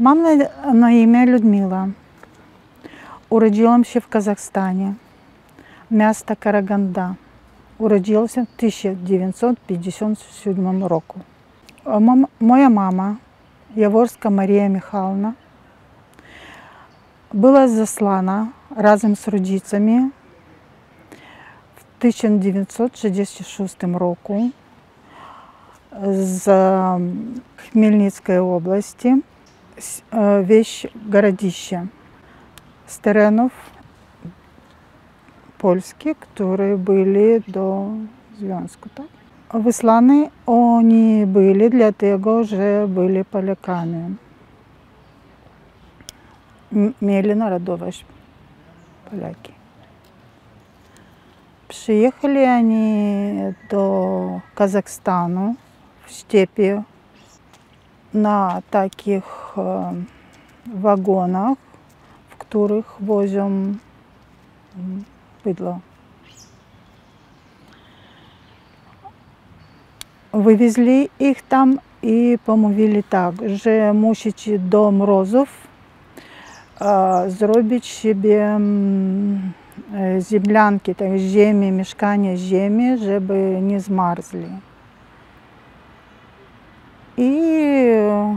Мама на, на ім'я Людмила. Уродилася в Казахстані, місто Караганда. Уродилася в 1957 року. А мам- Моя мама, Яворська Марія Михайловна, була заслана разом з родицями в 1966 року з Хмельницької області, с- е, вещь городище с теренов польских, которые были до Зв'язку. Так? Вислані вони були, для того вже були поляками. М- Mieli народовость поляки. Приехали они до Казахстану в степи на таких э, вагонах, в которых возим м, быдло. Вивезли їх там і помовили так, що мусите до морозів а, зробити собі м, е, землянки, так, землі, мешкання землі, щоб не змерзли. И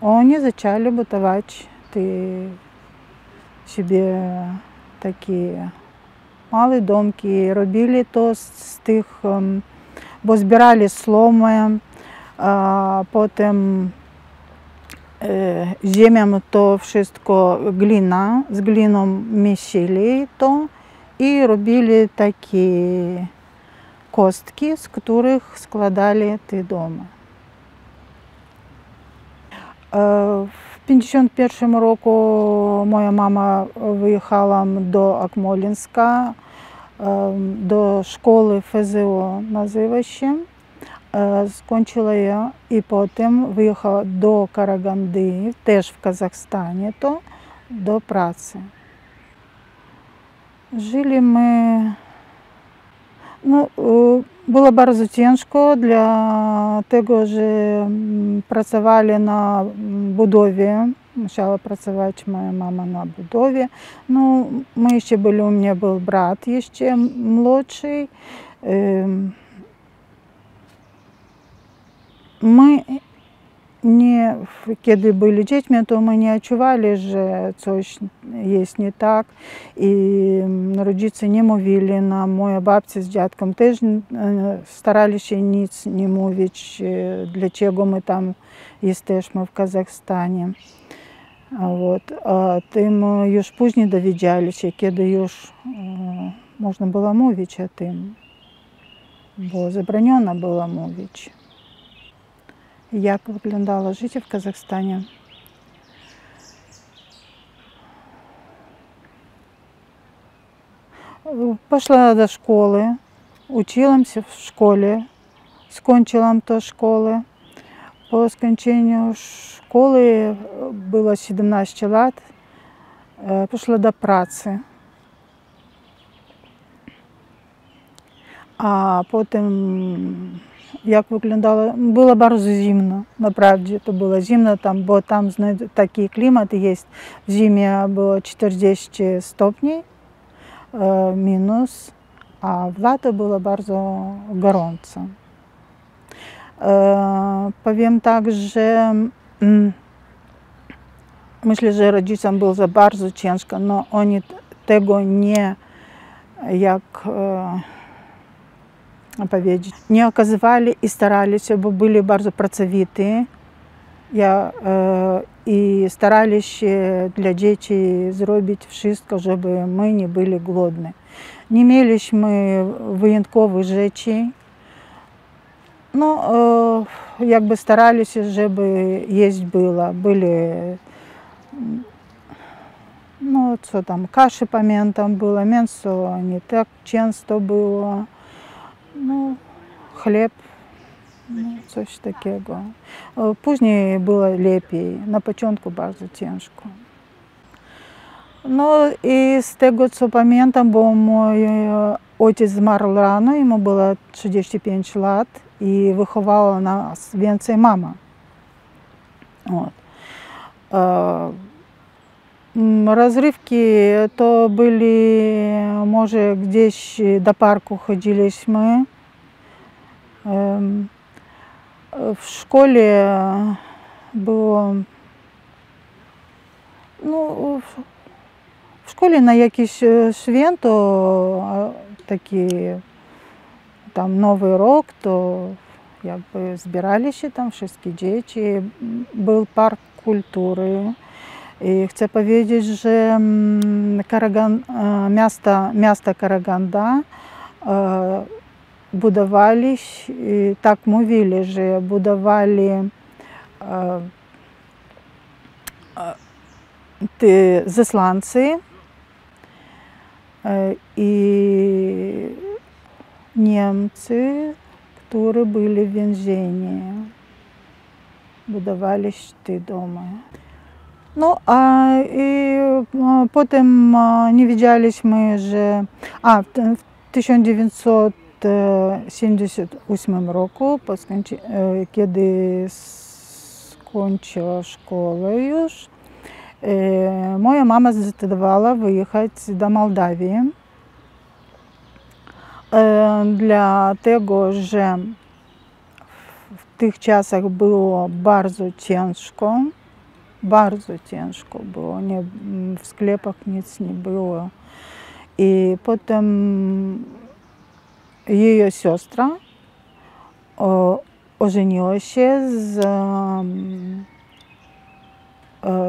они зачали бытовать ты себе такие мали домки, робили то з тих, бо збирали сломи, а потім е, землям то все глина, з глином мішили то і робили такі костки, з яких складали ти дома. В 51 року моя мама виїхала до Акмолінська, е, до школи ФЗО називаще. Е, Скончила я і потім виїхала до Караганди, теж в Казахстані, то до праці. Жили ми, ну, е, було дуже тяжко для того, що працювали на будові. Почала працювати моя мама на будові. Ну, ми ще були, у мене був брат ще молодший. Ми не, kiedy byli dziećmi, to my nie odczuwali, że coś jest nie tak. I rodzice nie mówili nam, moja babcia z dziadkiem też e, starali się nic nie mówić, e, dlaczego my tam jesteśmy w Kazachstanie. A Вот. A tym już później dowiedzieli się, kiedy już e, można było mówić o tym, bo zabroniono było mówić. Як виглядало життя в Казахстані? Пішла до школи, училася в школі, скончила то школи. По скончанню школи було 17 років, е, пішла до праці. А потім як виглядало, було дуже зимно, направді то було зимно, там, бо там знаєте, такий клімат є. В зимі було 40 стопнів е, мінус, а в лято було дуже горąco. Е, Powiem tak, że mm, myślę, że rodzicom było za bardzo ciężko, no oni t- tego nie jak e, nie okazywali i starali się, bo byli bardzo pracowity. Ja, e, I starali się dla dzieci zrobić wszystko, żeby my nie byli głodni. Nie mieliśmy wyjątkowych rzeczy. No, e, jakby starali się, żeby jeść było. Byli, mm, no co tam, kaszy pamiętam było, mięso nie tak często było. No, chleb, no, coś takiego. E, Później było lepiej, na początku bardzo ciężko. No i z tego co pamiętam, bo mój e, ojciec zmarł rano, jemu było 35 lat i wychowała nas więcej mama. От. Rozrywki to byli może gdzieś do parku chodziliśmy. W szkole było ну, w szkole na jakieś święto, taki tam Nowy Rok, to jakby zbierali się tam wszystkie dzieci. Był park kultury. I chcę powiedzieć, że Karagan, miasta, miasta Karaganda budowali, tak mówili, że budowali te zesłancy i Niemcy, które byli w więzieniu, budowali te Ну, а і потім не видялись ми вже. А, в 1978 року, коли скончила школу, моя мама здатувала виїхати до Молдавії. Для того, що в тих часах було дуже тяжко. Bardzo ciężko było. Nie, w sklepach nic nie było. I potem jej siostra ożeniła się z,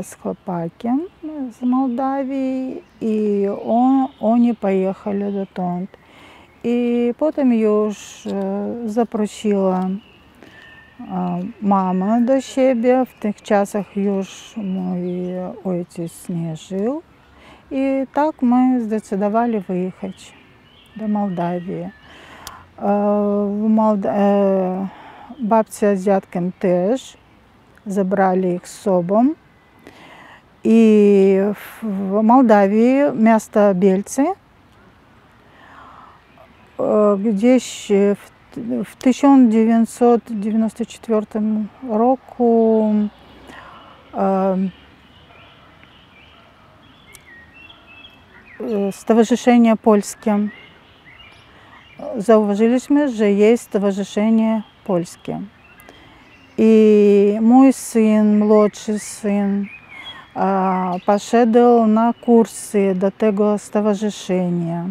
z chłopakiem z Mołdawii i on, oni pojechali dotąd. I potem już zaprosiła mamę do siebie. W tych czasach już mój ojciec nie żył. I tak my zdecydowali wyjechać do Mołdawii. W Mołda... Babcia z dziadkiem też zabrali ich z sobą. I w Mołdawii miasto Bielcy gdzieś w 1994 roku Stowarzyszenie Polskie. Zauważyliśmy, że jest Stowarzyszenie Polskie. I mój syn, młodszy syn, poszedł na kursy do tego stowarzyszenia.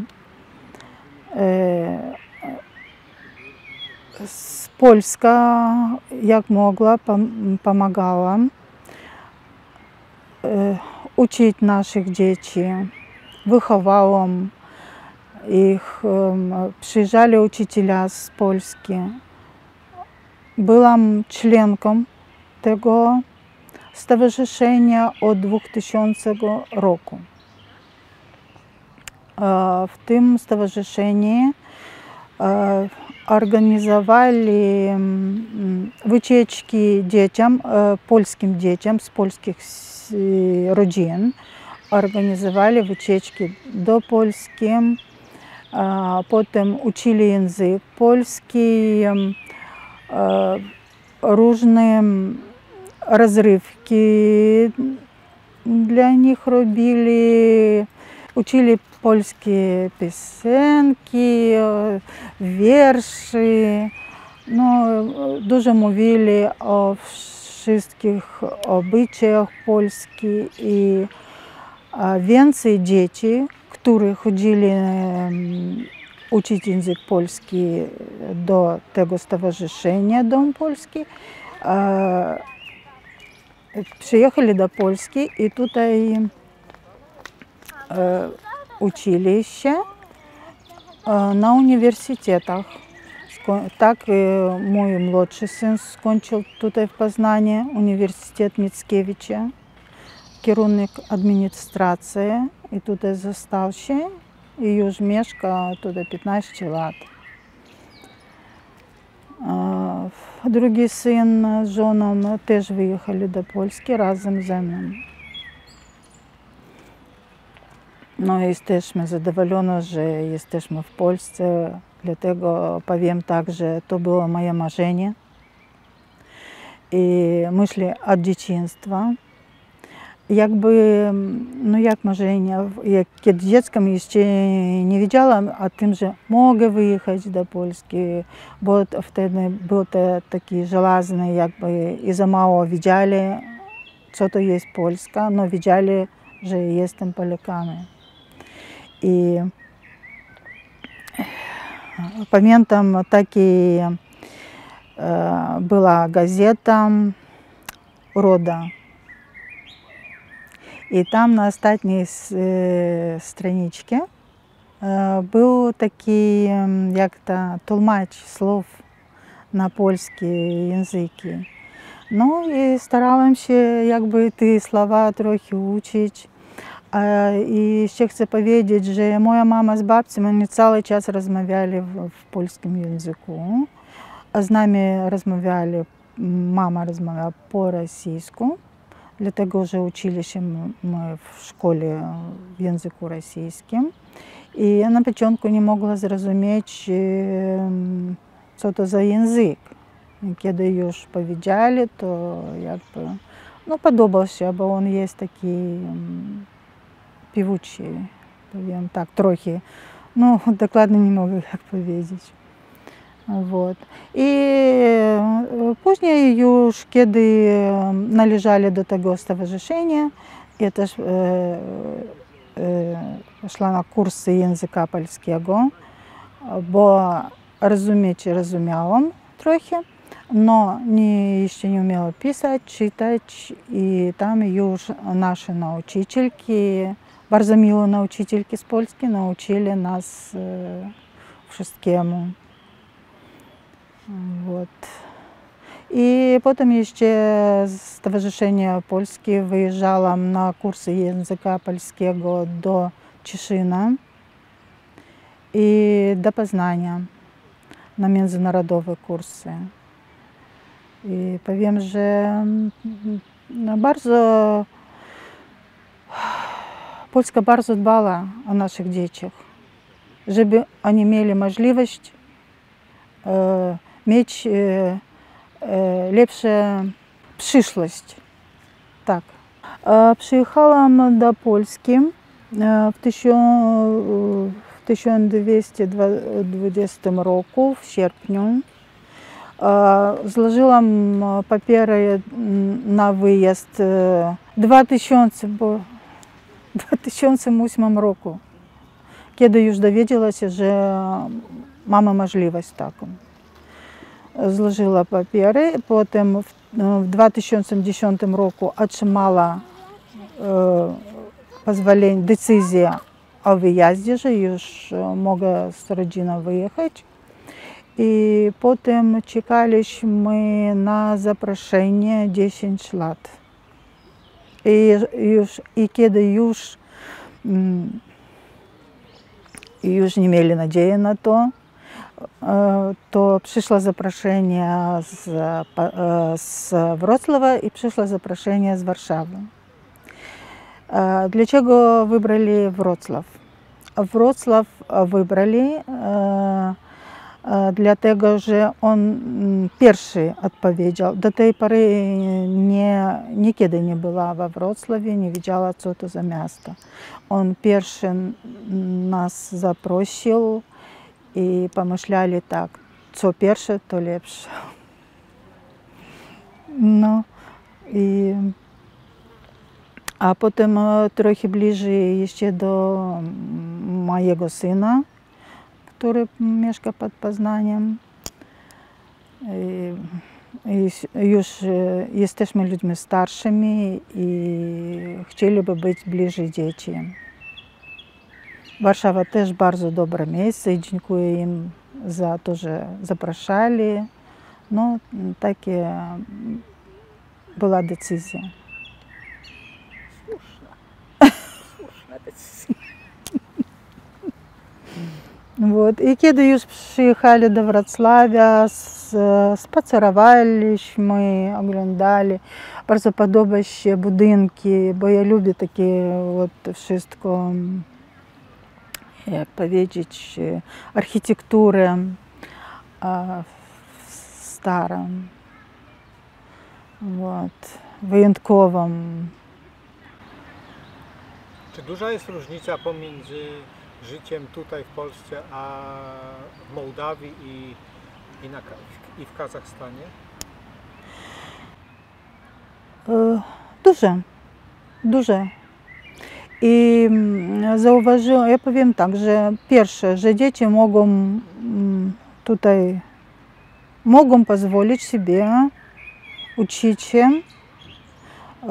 Polska jak mogła pomagała uczyć naszych dzieci. Wychowałam ich, przyjeżdżali uczyciele z Polski. Byłam członką tego stowarzyszenia od 2000 roku. W tym stowarzyszeniu organizowali wycieczki dzieciom, polskim dzieciom z polskich rodzin. Organizowali wycieczki do Polski, potem uczyli język polski, różne rozrywki dla nich robili, uczyli polskie piosenki, wiersze. No, dużo mówili o wszystkich obyczajach polskich i więcej dzieci, które chodzili uczyć język polski do tego stowarzyszenia Dom Polski, przyjechali do Polski i tutaj uczyli na uniwersytetach. Tak mój młodszy syn skończył tutaj w Poznaniu Uniwersytet Mickiewicza, kierunek administracji i tutaj został się i już mieszka tutaj 15 lat. Drugi syn z żoną też wyjechali do Polski razem ze mną. No jesteśmy zadowoleni, że jesteśmy w Polsce, dlatego powiem tak, że to było moje marzenie i myśli od dzieciństwa. Jakby, no jak marzenia, jak kiedy dzieckiem jeszcze nie wiedziałam o tym, że mogę wyjechać do Polski, bo wtedy był to taki żelazny jakby i za mało widzieli, co to jest Polska, no widzieli, że jestem Polakami. I pamiętam taki była gazeta Рода. I tam na ostatniej stroniczce był taki jak to tłumacz słów na polski języki. No i starałam się jakby te słowa trochę uczyć. I jeszcze chcę powiedzieć, że moja mama z babcią, oni cały czas rozmawiali w, w polskim języku. A z nami rozmawiali, mama rozmawiała po rosyjsku. dlatego że uczyli się my w szkole w języku rosyjskim. I ja na początku nie mogła zrozumieć, co to za język. Kiedy już powiedzieli, to jakby no, podobał się, bo piewuczy, powiem tak, trochę. No, dokładnie nie mogę jak powiedzieć. Вот. I później już, kiedy należeli do tego stowarzyszenia, ja też szła na kursy języka polskiego, bo rozumieć rozumiałam trochę, no nie, jeszcze nie umiała pisać, czytać i tam już nasze nauczycielki, bardzo miłe nauczycielki z Polski nauczyli nas wszystkiemu. Вот. I potem jeszcze z Stowarzyszenia Polskie wyjeżdżałam na kursy języka polskiego do Cieszyna i do Poznania na międzynarodowe kursy. I powiem, że bardzo Polska bardzo dbała o naszych dzieciach, żeby oni mieli możliwość mieć lepszą przyszłość. Tak. Przyjechałam do Polski w 1220 roku, w sierpniu. Złożyłam papiery na wyjazd w 2000, bo 2008 roku, kiedy już dowiedziała że mamy możliwość taką. Złożyła papiery, potem w 2010 roku otrzymała pozwolenie, decyzję o wyjeździe, że już mogę z rodziną wyjechać. I potem czekaliśmy na zaproszenie 10 lat. I, już, i kiedy już, już nie mieli nadziei na to, to przyszło zaproszenie z, z Wrocława i przyszło zaproszenie z Warszawy. Dlaczego wybrali Wrocław? Wrocław wybrali dlatego, że on pierwszy odpowiedział. Do tej pory nie, niekiedy nie była we Wrocławiu, nie wiedziała, co to za miasto. On pierwszy nas zaprosił i pomyśleli tak, co pierwsze, to lepsze. No i a potem trochę bliżej jeszcze do mojego syna, który mieszka pod Poznaniem. I, i już jesteśmy ludźmi starszymi i chcieliby być bliżej dzieci. Warszawa też bardzo dobre miejsce i dziękuję im za to, że zapraszali. No, takie była decyzja. Słuszna. Słuszna decyzja. Вот. I kiedy już przyjechali do Wrocławia, spacerowaliśmy, oglądali. Bardzo podoba się budynki, bo ja lubię takie вот, wszystko, jak powiedzieć, architekturę starą, вот, wyjątkową. Czy duża jest różnica pomiędzy życiem tutaj w Polsce, a w Mołdawii i, i, na, i w Kazachstanie? E, duże, duże. I mm, zauważyłam, ja powiem tak, że pierwsze, że dzieci mogą mm, tutaj, mogą pozwolić sobie uczyć się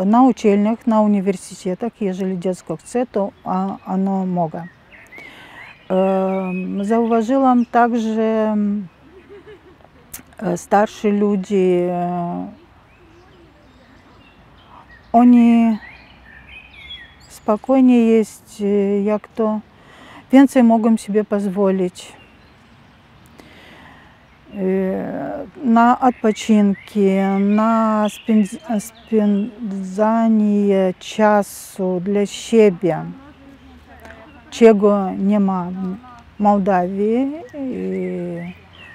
na uczelniach, na uniwersytetach, jeżeli dziecko chce, to ono może. E, e, oni spokojnie jest, e, jak to więcej mogą sobie pozwolić e, na odpoczynki, na spędz- spędzanie czasu dla siebie, czego nie ma w Mołdawii i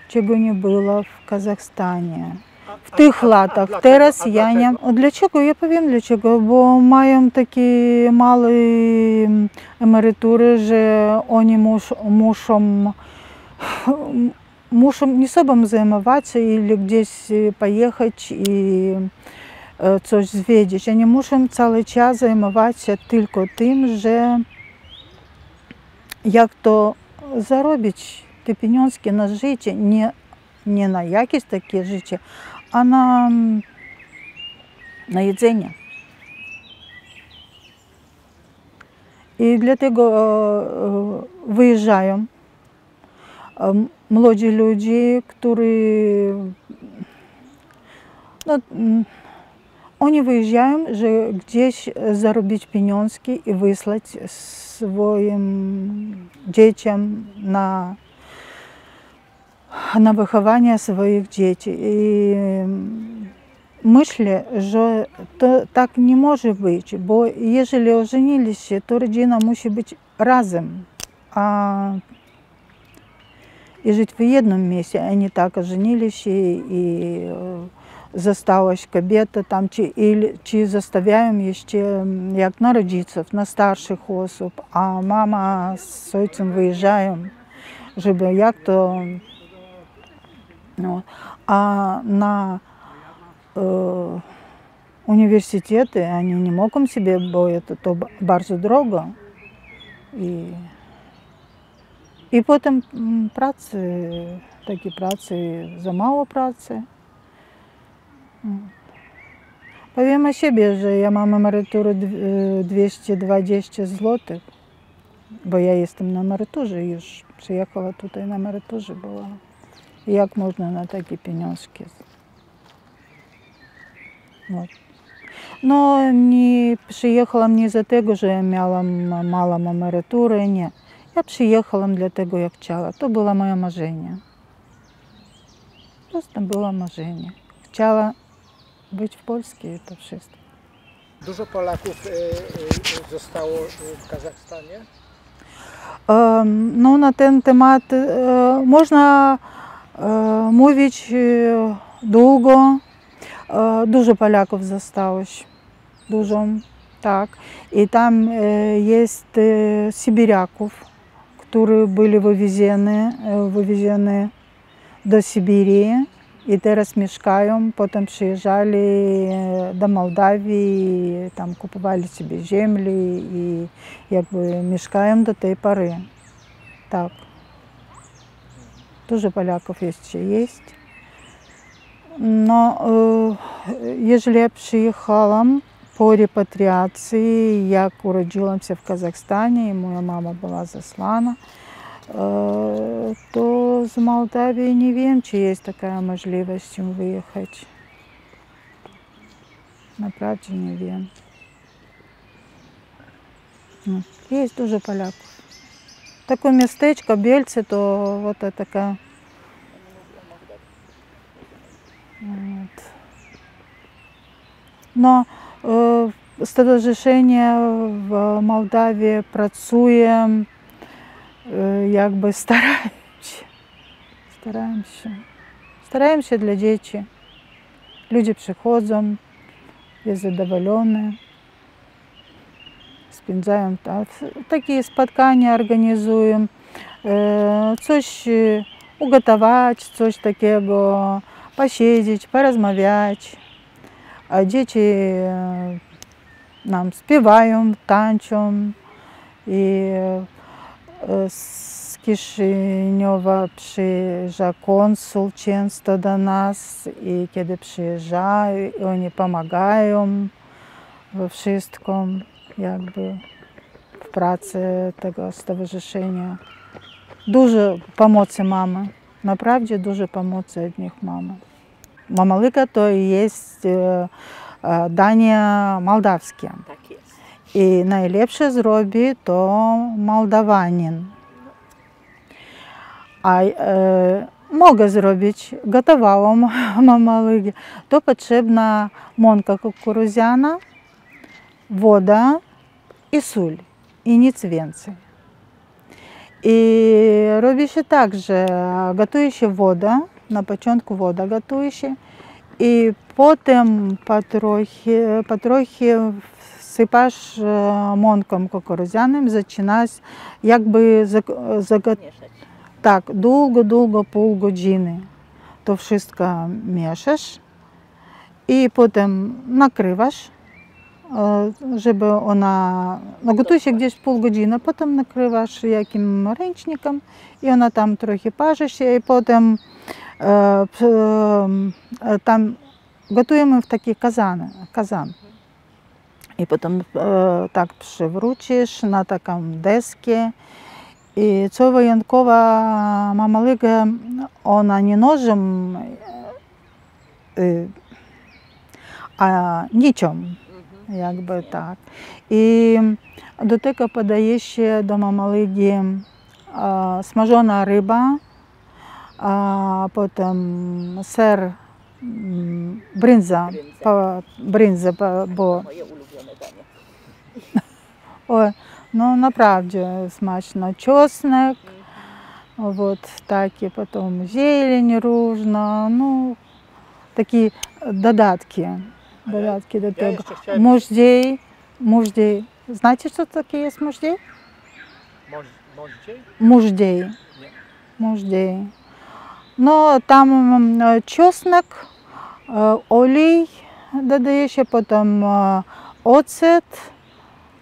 czego nie było w Kazachstanie. A, W tych latach. dlaczego? Teraz A ja nie. dlaczego? Dlaczego? Ja powiem dlaczego, bo mają takie małe mm, emerytury, że oni mus, muszą, muszą nie sobą zajmować или gdzieś pojechać i e, coś zwiedzić. Oni muszą cały Як то заробіць ты пенёнскі на жыце не, не на якість такія жыцці, а на, на jedzenie. I dlatego wyjeżdżają młodzi ludzie, którzy no, mm, wyjeżdżają, że gdzieś zarobić pieniążki i wysłać swoim dzieciom na, na wychowanie swoich dzieci. I myślę, że to tak nie może być, bo jeżeli ożenili się, to rodzina musi być razem, a i żyć w jednym miejscu, a nie tak ożenili się i tam, czy, или, czy zostawiają jeszcze jak na rodziców, na starszych osób, a mama z ojcem wyjeżdżają, żeby jak to... No, a na e, uniwersytety oni nie mogą sobie, bo to, to bardzo drogo. I, i potem mm, pracy, takie pracy, za mało pracy. Powiem o siebie, że ja mam emeryturę dw- 220 zł, bo ja jestem na emeryturze już. Przyjechała tutaj na emeryturze była. Jak można na takie pieniążki? Вот. No nie przyjechałam nie za tego, że ja miałam małą emeryturę, nie. Ja przyjechałam dlatego, jak chciała. To było moje marzenie. Просто było marzenie. Chciała być w Polsce to wszystko. Dużo Polaków zostało w Kazachstanie? No, na ten temat e, można e, mówić e, długo. E, Dużo Polaków zostało. Dużo, tak. I tam e, jest e, Sybiraków, którzy byli wywiezione, e, wywiezione do Syberii i teraz mieszkają. Potem przyjeżdżali e, do Mołdawii, i tam kupowali sobie ziemię i jakby mieszkają do tej pory. Tak. Dużo Polaków jeszcze jest. No, e, jeżeli ja przyjechałam po repatriacji, jak urodziłam się w Kazachstanie i e, to z Mołdawii nie wiem, czy jest taka możliwość wyjechać. Naprawdę nie wiem. No, Jest dużo Polaków. Takie miasteczko Бельцы, то вот это такая Вот. Но е, Stowarzyszenie w Mołdawii pracuje, e, jakby starają dla dzieci. Ludzie przychodzą, jest zadowolone, spędzają ta- takie spotkania, organizują, e, coś e, ugotować, coś takiego, posiedzieć, porozmawiać. A dzieci e, nam śpiewają, tańczą. I e, Kiszyniowa przyjeżdża konsul często do nas i kiedy przyjeżdżają, i oni pomagają we wszystkim, jakby w pracy tego stowarzyszenia. Dużo pomocy mamy, naprawdę dużo pomocy od nich mamy. Mamalyka to jest e, e, danie mołdawskie. Tak jest. I najlepsze zrobi to Moldawanin. A e, mogę zrobić, gotowałam mamałygi. To potrzebna mąka kukurydziana, woda i sól. I nic więcej. I robi się tak, że gotuje się woda, na początku woda gotuje się i potem потрохи, потрохи e, kukurydzianą, zaczynasz jakby zag- zago- Mieszać. Tak, długo, długo, pół godziny to wszystko mieszasz i potem nakrywasz, e, żeby ona, no gotuje się gdzieś pół godziny, potem nakrywasz jakim ręcznikiem i ona tam trochę parzy się i potem e, e, tam gotujemy w taki kazan, kazan. I potem tak przywrócisz na taką deskę i co wyjątkowa mamalyga, ona nie nożem, e, a nicią, Mhm. jakby tak. I do tego podaje się do mamalygi e, smażona ryba, a potem ser, mm, brynza, Brędza. po, brynza, bo- bo Moje ulubione danie. Ой, ну naprawdę смачно. Чесник, вот такі, потім зелень różna, ну такі додатки, додатки до Ja tego. jeszcze chciałem, Муждей, муждей. Знаете, что таке jest муждей? moż, moździej? Муждей. Nie. Муждей. Ну, там м, чесник, е, олій додає ще, потім е, оцет,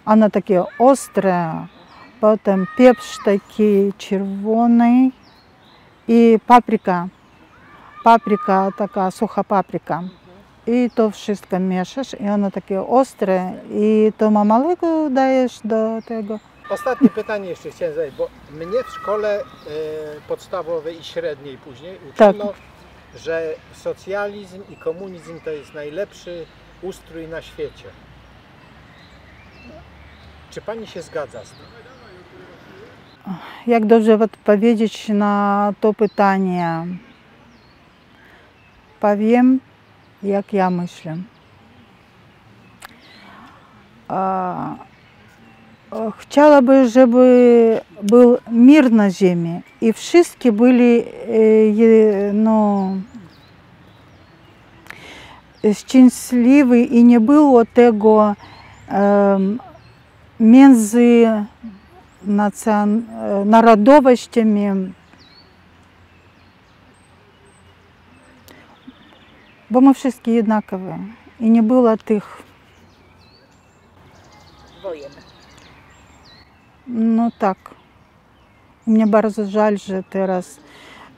воно таке остре, потім пепш такий червоний і паприка. Паприка така, суха паприка. І то wszystko mieszasz i ono takie ostre i to mamałygu dajesz do tego. Ostatnie pytanie jeszcze chciałem zadać, bo mnie w szkole e, podstawowej i średniej później Tak. uczono, że socjalizm i komunizm to jest najlepszy ustrój na świecie. Czy pani się zgadza z tym? Jak dobrze odpowiedzieć na to pytanie? Powiem, jak ja myślę. E, Chciałabym, żeby ziemi i wszyscy byli e, je- no, szczęśliwi i nie było tego em, między e, narodowościami. Bo my wszystkie jednakowe i nie było tych, Wojen. no tak. Mnie bardzo żal, że teraz,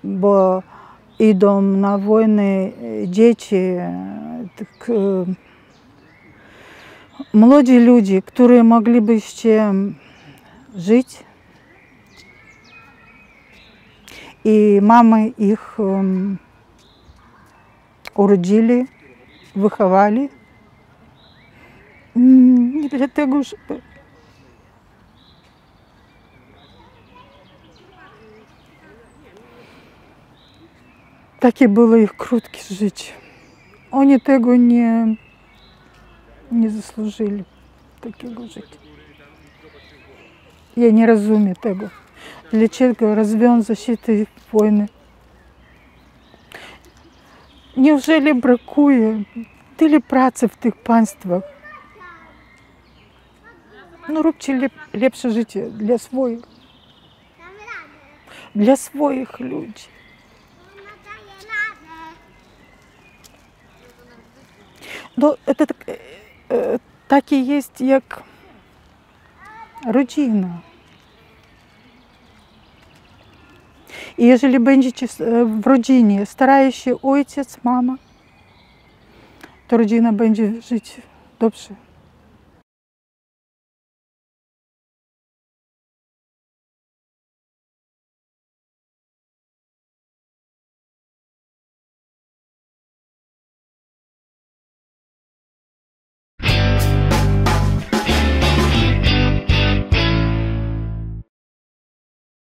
bo idą na wojny e, dzieci, e, tak, e, młodzi ludzie, którzy moglibyście żyć. I mamy ich um, urodzili, wychowali. Mm, Nie dlatego, żeby takie było ich krótkie życie. Oni tego nie, nie zasłużyli, takiego życia. Ja nie rozumiem tego. Dlaczego rozwiąza się tej wojny? Неужели brakuje tyle pracy w tych państwach? Ну, róbcie lep, lepsze życie dla swoich, dla swoich ludzi. No, это так, e, e, takie jest jak rodzina. I jeżeli będziecie e, w rodzinie, staraje się ojciec, mama, to rodzina będzie żyć dobrze.